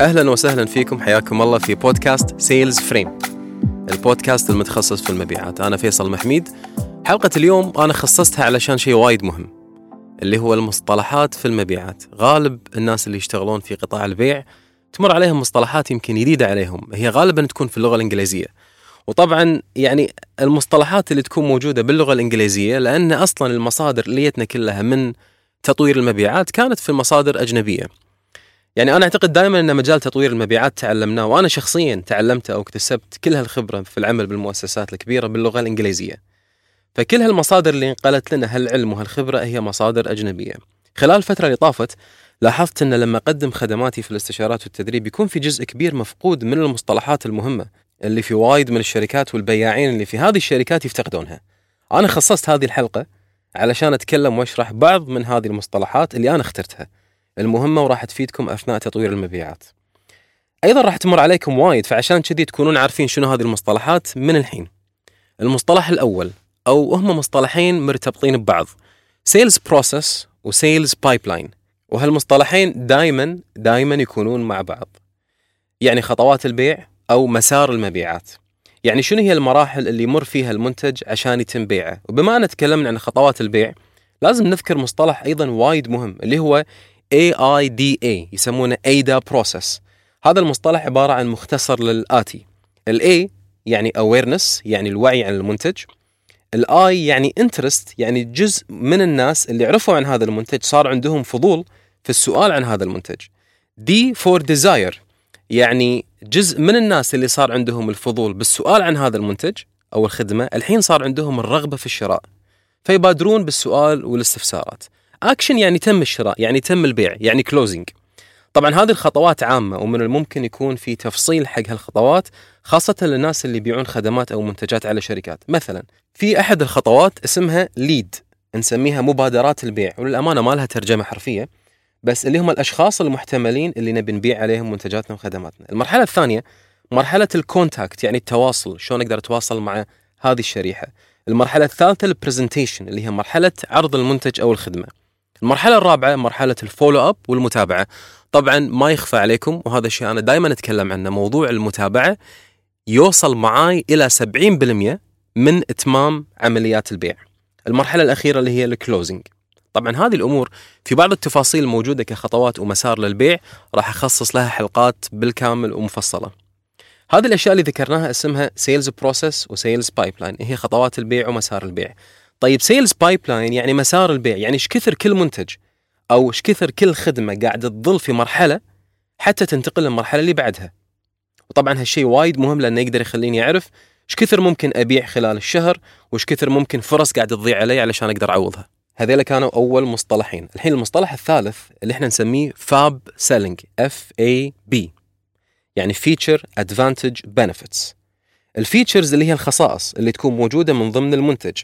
أهلا وسهلا فيكم حياكم الله في بودكاست Sales Frame البودكاست المتخصص في المبيعات. أنا فيصل محميد. حلقة اليوم أنا خصصتها علشان شيء وايد مهم اللي هو المصطلحات في المبيعات. غالب الناس اللي يشتغلون في قطاع البيع تمر عليهم مصطلحات يمكن جديدة عليهم. هي غالبا تكون في اللغة الإنجليزية. وطبعا يعني المصطلحات اللي تكون موجودة باللغة الإنجليزية لأن أصلا المصادر ليتنا كلها من تطوير المبيعات كانت في مصادر أجنبية. يعني أنا أعتقد دائما إن مجال تطوير المبيعات تعلمناه وأنا شخصيا تعلمته أو اكتسبت كل هالخبرة في العمل بالمؤسسات الكبيرة باللغة الإنجليزية. فكل هالمصادر اللي انقلت لنا هالعلم وهالخبرة هي مصادر أجنبية. خلال الفترة اللي طافت لاحظت إن لما أقدم خدماتي في الاستشارات والتدريب يكون في جزء كبير مفقود من المصطلحات المهمة اللي في وايد من الشركات والبياعين اللي في هذه الشركات يفتقدونها. أنا خصصت هذه الحلقة علشان أتكلم وأشرح بعض من هذه المصطلحات اللي أنا اخترتها. المهمة وراح تفيدكم أثناء تطوير المبيعات. أيضا راح تمر عليكم وايد فعشان كذي تكونون عارفين شنو هذه المصطلحات من الحين. المصطلح الأول أو هم مصطلحين مرتبطين ببعض sales process و sales pipeline وهالمصطلحين دائما دائما يكونون مع بعض. يعني خطوات البيع أو مسار المبيعات. يعني شنو هي المراحل اللي يمر فيها المنتج عشان يتم بيعه؟ وبما أن تكلمنا عن خطوات البيع لازم نذكر مصطلح أيضا وايد مهم اللي هو AIDA يسمونه AIDA process. هذا المصطلح عبارة عن مختصر للآتي. ال A يعني awareness يعني الوعي عن المنتج. ال I يعني interest يعني جزء من الناس اللي عرفوا عن هذا المنتج صار عندهم فضول في السؤال عن هذا المنتج. D for desire يعني جزء من الناس اللي صار عندهم الفضول بالسؤال عن هذا المنتج أو الخدمة الحين صار عندهم الرغبة في الشراء. فيبادرون بالسؤال والاستفسارات. أكشن يعني تم الشراء يعني تم البيع يعني closing طبعا هذه الخطوات عامة ومن الممكن يكون في تفصيل حق هالخطوات خاصة للناس اللي يبيعون خدمات أو منتجات على شركات. مثلا في أحد الخطوات اسمها lead نسميها مبادرات البيع وللأمانة ما لها ترجمة حرفية بس اللي هم الأشخاص المحتملين اللي نبي نبيع عليهم منتجاتنا وخدماتنا. المرحلة الثانية مرحلة ال contact يعني التواصل شلون أقدر اتواصل مع هذه الشريحة. المرحلة الثالثة ال presentation اللي هي مرحلة عرض المنتج أو الخدمة. المرحلة الرابعة مرحلة ال follow up والمتابعة. طبعا ما يخفى عليكم وهذا الشيء أنا دائما أتكلم عنه موضوع المتابعة يوصل معاي إلى 70% من إتمام عمليات البيع. المرحلة الأخيرة اللي هي ال closing طبعا هذه الأمور في بعض التفاصيل الموجودة كخطوات ومسار للبيع راح أخصص لها حلقات بالكامل ومفصلة. هذه الأشياء اللي ذكرناها اسمها sales process و sales pipeline هي خطوات البيع ومسار البيع. طيب sales pipeline يعني مسار البيع يعني إيش كثر كل منتج أو إيش كثر كل خدمة قاعدة تظل في مرحلة حتى تنتقل للمرحلة اللي بعدها. وطبعا هالشيء وايد مهم لأنه يقدر يخليني أعرف إيش كثر ممكن أبيع خلال الشهر وإيش كثر ممكن فرص قاعدة تضيع علي علشان أقدر أعوضها. هذيلا كانوا أول مصطلحين. الحين المصطلح الثالث اللي إحنا نسميه FAB selling F A B يعني feature advantage benefits ال features اللي هي الخصائص اللي تكون موجودة من ضمن المنتج.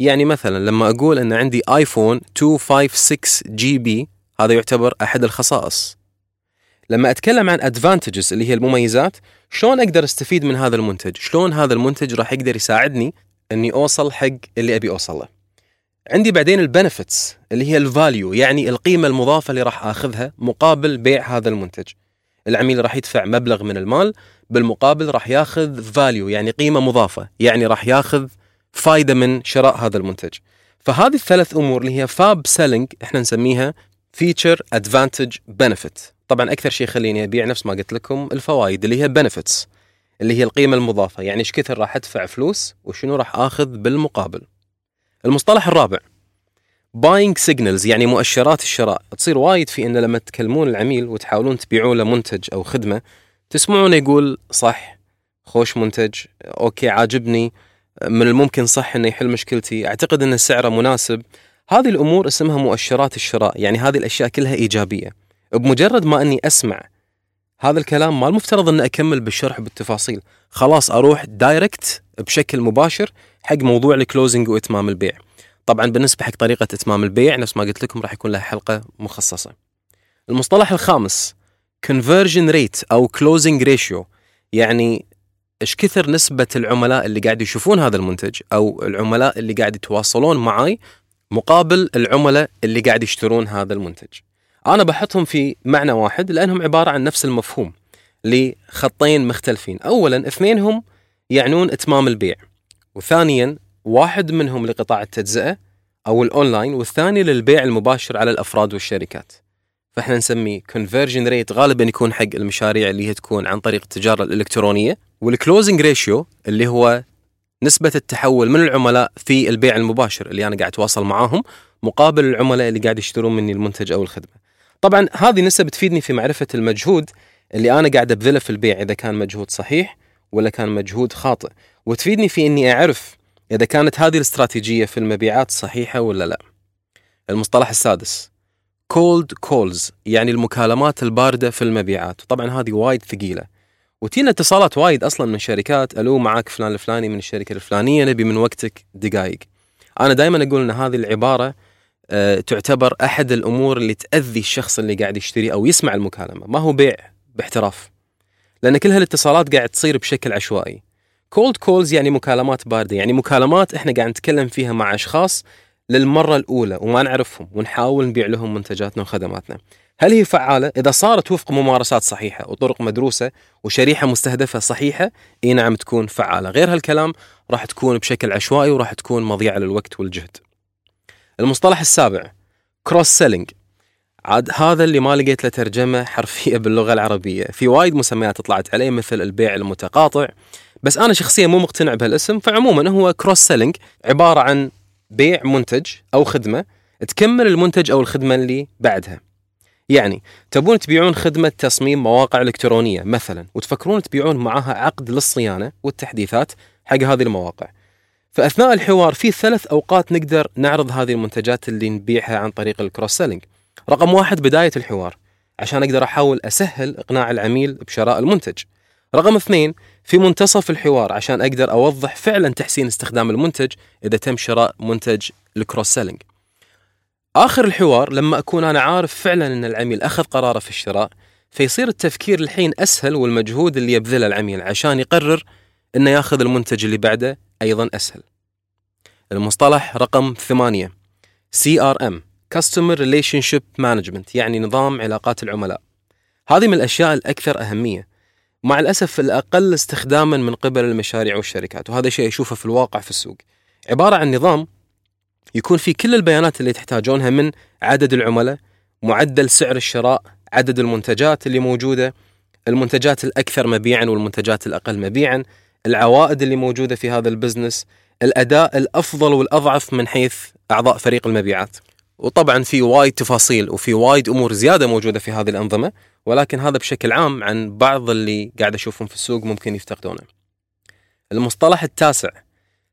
يعني مثلا لما أقول إن عندي آيفون 256 GB هذا يعتبر أحد الخصائص. لما أتكلم عن advantages اللي هي المميزات شلون أقدر أستفيد من هذا المنتج؟ شلون هذا المنتج راح يقدر يساعدني إني أوصل حق اللي أبي اوصل له عندي بعدين ال benefits اللي هي ال value يعني القيمة المضافة اللي راح آخذها مقابل بيع هذا المنتج. العميل راح يدفع مبلغ من المال بالمقابل راح ياخذ value يعني قيمة مضافة يعني راح ياخذ فايدة من شراء هذا المنتج. فهذه الثلاث أمور اللي هي FAB selling إحنا نسميها feature advantage benefit طبعا أكثر شيء يخليني أبيع نفس ما قلت لكم الفوائد اللي هي benefits اللي هي القيمة المضافة. يعني إيش كثر راح أدفع فلوس وشنو راح آخذ بالمقابل. المصطلح الرابع buying signals يعني مؤشرات الشراء. تصير وايد في إن لما تكلمون العميل وتحاولون تبيعون له منتج أو خدمة تسمعونه يقول صح خوش منتج okay عاجبني. من الممكن صح إنه يحل مشكلتي. أعتقد إن سعره مناسب. هذه الأمور اسمها مؤشرات الشراء. يعني هذه الأشياء كلها إيجابية. بمجرد ما إني أسمع هذا الكلام ما المفترض إني أكمل بالشرح بالتفاصيل. خلاص أروح direct بشكل مباشر حق موضوع ال closing وإتمام البيع. طبعا بالنسبة حق طريقة إتمام البيع نفس ما قلت لكم راح يكون لها حلقة مخصصة. المصطلح الخامس conversion rate أو closing ratio. يعني إيش كثر نسبة العملاء اللي قاعد يشوفون هذا المنتج أو العملاء اللي قاعد يتواصلون معي مقابل العملاء اللي قاعد يشترون هذا المنتج. أنا بحطهم في معنى واحد لأنهم عبارة عن نفس المفهوم لخطين مختلفين. اولا اثنينهم يعنون إتمام البيع وثانيا واحد منهم لقطاع التجزئة أو الأونلاين والثاني للبيع المباشر على الأفراد والشركات. فإحنا نسميه conversion rate غالبا يكون حق المشاريع اللي هي تكون عن طريق التجارة الإلكترونية. وال closing ratio اللي هو نسبة التحول من العملاء في البيع المباشر اللي أنا قاعد أتواصل معاهم مقابل العملاء اللي قاعد يشترون مني المنتج أو الخدمة. طبعا هذه نسب تفيدني في معرفة المجهود اللي أنا قاعد أبذله في البيع إذا كان مجهود صحيح ولا كان مجهود خاطئ، وتفيدني في إني أعرف إذا كانت هذه الاستراتيجية في المبيعات صحيحة ولا لا. المصطلح السادس cold calls يعني المكالمات الباردة في المبيعات، وطبعا هذه وايد ثقيلة. وتينا اتصالات وايد أصلا من شركات ألو معك فلان الفلاني من الشركة الفلانية نبي من وقتك دقائق. أنا دائما أقول إن هذه العبارة أه تعتبر أحد الأمور اللي تأذي الشخص اللي قاعد يشتري أو يسمع المكالمة، ما هو بيع باحتراف. لأن كل هالاتصالات قاعد تصير بشكل عشوائي. cold calls يعني مكالمات باردة، يعني مكالمات إحنا قاعد نتكلم فيها مع أشخاص للمرة الأولى وما نعرفهم ونحاول نبيع لهم منتجاتنا وخدماتنا. هل هي فعالة؟ إذا صارت وفق ممارسات صحيحة وطرق مدروسة وشريحة مستهدفة صحيحة، إي نعم تكون فعالة، غير هالكلام راح تكون بشكل عشوائي وراح تكون مضيعة للوقت والجهد. المصطلح السابع cross selling عاد هذا اللي ما لقيت له ترجمة حرفية باللغة العربية، في وايد مسميات طلعت عليه مثل البيع المتقاطع، بس أنا شخصيا مو مقتنع بهالاسم، فعموما هو cross selling عبارة عن بيع منتج أو خدمة تكمل المنتج أو الخدمة اللي بعدها. يعني تبون تبيعون خدمة تصميم مواقع إلكترونية مثلا وتفكرون تبيعون معها عقد للصيانة والتحديثات حق هذه المواقع. فأثناء الحوار في ثلاث أوقات نقدر نعرض هذه المنتجات اللي نبيعها عن طريق الكروس سيلينج. رقم واحد بداية الحوار عشان أقدر أحاول أسهل إقناع العميل بشراء المنتج. رقم اثنين في منتصف الحوار عشان أقدر أوضح فعلا تحسين استخدام المنتج إذا تم شراء منتج الكروس سيلينج. آخر الحوار لما أكون أنا عارف فعلا إن العميل أخذ قراره في الشراء فيصير التفكير الحين أسهل والمجهود اللي يبذله العميل عشان يقرر إنه ياخذ المنتج اللي بعده أيضا أسهل. المصطلح رقم ثمانية CRM Customer Relationship Management يعني نظام علاقات العملاء. هذه من الأشياء الأكثر أهمية. مع الأسف الأقل استخداما من قبل المشاريع والشركات وهذا شيء أشوفه في الواقع في السوق. عبارة عن نظام يكون في كل البيانات اللي تحتاجونها من عدد العملاء معدل سعر الشراء عدد المنتجات اللي موجودة المنتجات الأكثر مبيعا والمنتجات الأقل مبيعا العوائد اللي موجودة في هذا البزنس الأداء الأفضل والأضعف من حيث أعضاء فريق المبيعات. وطبعا في وايد تفاصيل وفي وايد أمور زيادة موجودة في هذه الأنظمة ولكن هذا بشكل عام عن بعض اللي قاعد أشوفهم في السوق ممكن يفتقدونه. المصطلح التاسع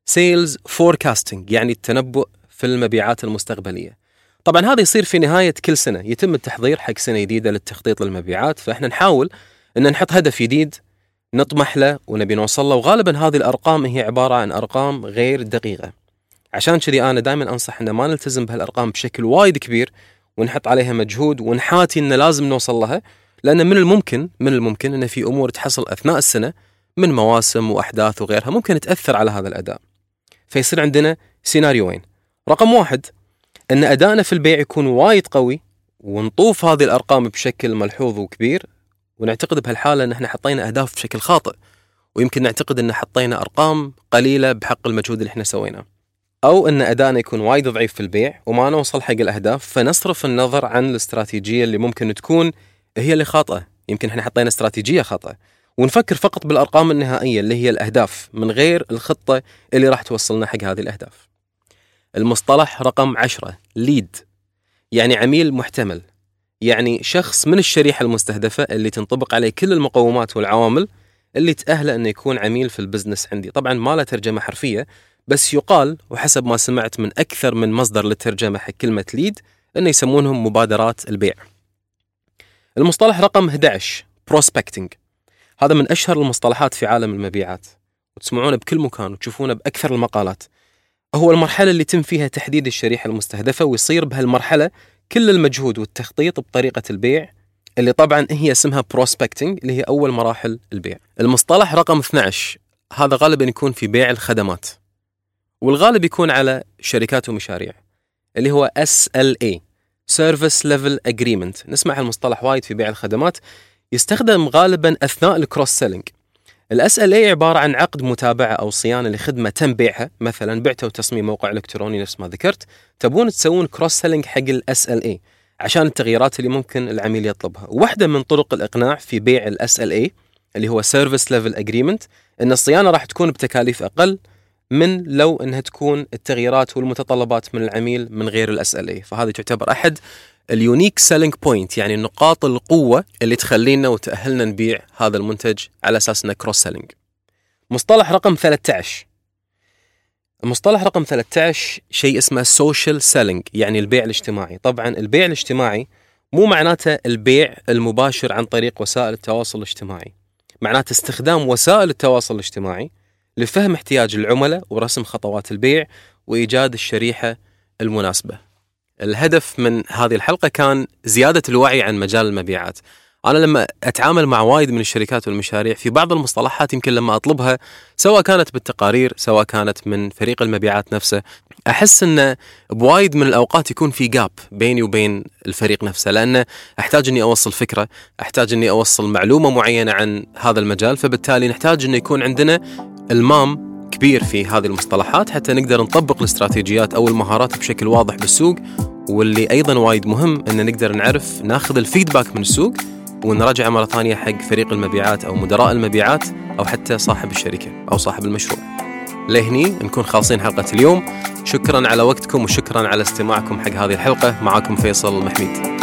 sales forecasting يعني التنبؤ في المبيعات المستقبلية. طبعا هذا يصير في نهاية كل سنة، يتم التحضير حق سنة جديدة للتخطيط للمبيعات، فإحنا نحاول إن نحط هدف جديد نطمح له ونبي نوصل له وغالبا هذه الأرقام هي عبارة عن أرقام غير دقيقة. عشان كذي أنا دائما أنصح ان ما نلتزم بهالأرقام بشكل وايد كبير ونحط عليها مجهود ونحاتي ان لازم نوصل لها لأن من الممكن من الممكن إن في أمور تحصل أثناء السنة من مواسم وأحداث وغيرها ممكن تأثر على هذا الأداء. فيصير عندنا سيناريوين رقم واحد إن أدائنا في البيع يكون وايد قوي ونطوف هذه الأرقام بشكل ملحوظ وكبير ونعتقد بهالحالة إن إحنا حطينا أهداف بشكل خاطئ ويمكن نعتقد إن حطينا أرقام قليلة بحق المجهود اللي إحنا سويناه. أو إن أدائنا يكون وايد ضعيف في البيع وما نوصل حق الأهداف فنصرف النظر عن الاستراتيجية اللي ممكن تكون هي اللي خاطئة، يمكن إحنا حطينا استراتيجية خاطئة. ونفكر فقط بالأرقام النهائية اللي هي الأهداف من غير الخطة اللي راح توصلنا حق هذه الأهداف. المصطلح رقم عشرة lead. يعني عميل محتمل. يعني شخص من الشريحة المستهدفة اللي تنطبق عليه كل المقومات والعوامل اللي تأهله أنه يكون عميل في ال business عندي. طبعا ما له ترجمة حرفية بس يقال وحسب ما سمعت من أكثر من مصدر للترجمة حق كلمة lead أنه يسمونهم مبادرات البيع. المصطلح رقم 11 prospecting هذا من أشهر المصطلحات في عالم المبيعات. وتسمعونه بكل مكان وتشوفونه بأكثر المقالات. هو المرحلة اللي يتم فيها تحديد الشريحة المستهدفة ويصير بهالمرحلة كل المجهود والتخطيط بطريقة البيع اللي طبعا هي اسمها prospecting اللي هي أول مراحل البيع. المصطلح رقم 12 هذا غالبا يكون في بيع الخدمات والغالب يكون على شركات ومشاريع اللي هو SLA Service Level Agreement. نسمع هالمصطلح وايد في بيع الخدمات يستخدم غالبا أثناء ال cross selling ال SLA عبارة عن عقد متابعة أو صيانة لخدمة تم بيعها مثلا بعتوا تصميم موقع إلكتروني نفس ما ذكرت تبون تسوون cross selling حق ال SLA عشان التغييرات اللي ممكن العميل يطلبها. واحدة من طرق الإقناع في بيع ال SLA اللي هو service level agreement إن الصيانة راح تكون بتكاليف أقل من لو إنها تكون التغييرات والمتطلبات من العميل من غير ال SLA فهذه تعتبر أحد ال unique selling point يعني نقاط القوة اللي تخلينا وتأهلنا نبيع هذا المنتج على أساس إنه cross selling مصطلح رقم 13 المصطلح رقم 13 شيء اسمه social selling يعني البيع الاجتماعي. طبعا البيع الاجتماعي مو معناته البيع المباشر عن طريق وسائل التواصل الاجتماعي. معناته استخدام وسائل التواصل الاجتماعي لفهم احتياج العملاء ورسم خطوات البيع وإيجاد الشريحة المناسبة. الهدف من هذه الحلقة كان زيادة الوعي عن مجال المبيعات. أنا لما أتعامل مع وايد من الشركات والمشاريع في بعض المصطلحات يمكن لما أطلبها سواء كانت بالتقارير سواء كانت من فريق المبيعات نفسه أحس انه بوايد من الأوقات يكون في جاب بيني وبين الفريق نفسه لأنه أحتاج إني أوصل فكرة، أحتاج إني أوصل معلومة معينة عن هذا المجال فبالتالي نحتاج إنه يكون عندنا إلمام كبير في هذه المصطلحات حتى نقدر نطبق الاستراتيجيات أو المهارات بشكل واضح بالسوق واللي أيضا وايد مهم إن نقدر نعرف ناخذ الفيدباك من السوق ونراجعه مرة ثانية حق فريق المبيعات أو مدراء المبيعات أو حتى صاحب الشركة أو صاحب المشروع. لهني نكون خالصين حلقة اليوم، شكرا على وقتكم وشكرا على استماعكم حق هذه الحلقة، معاكم فيصل محميد.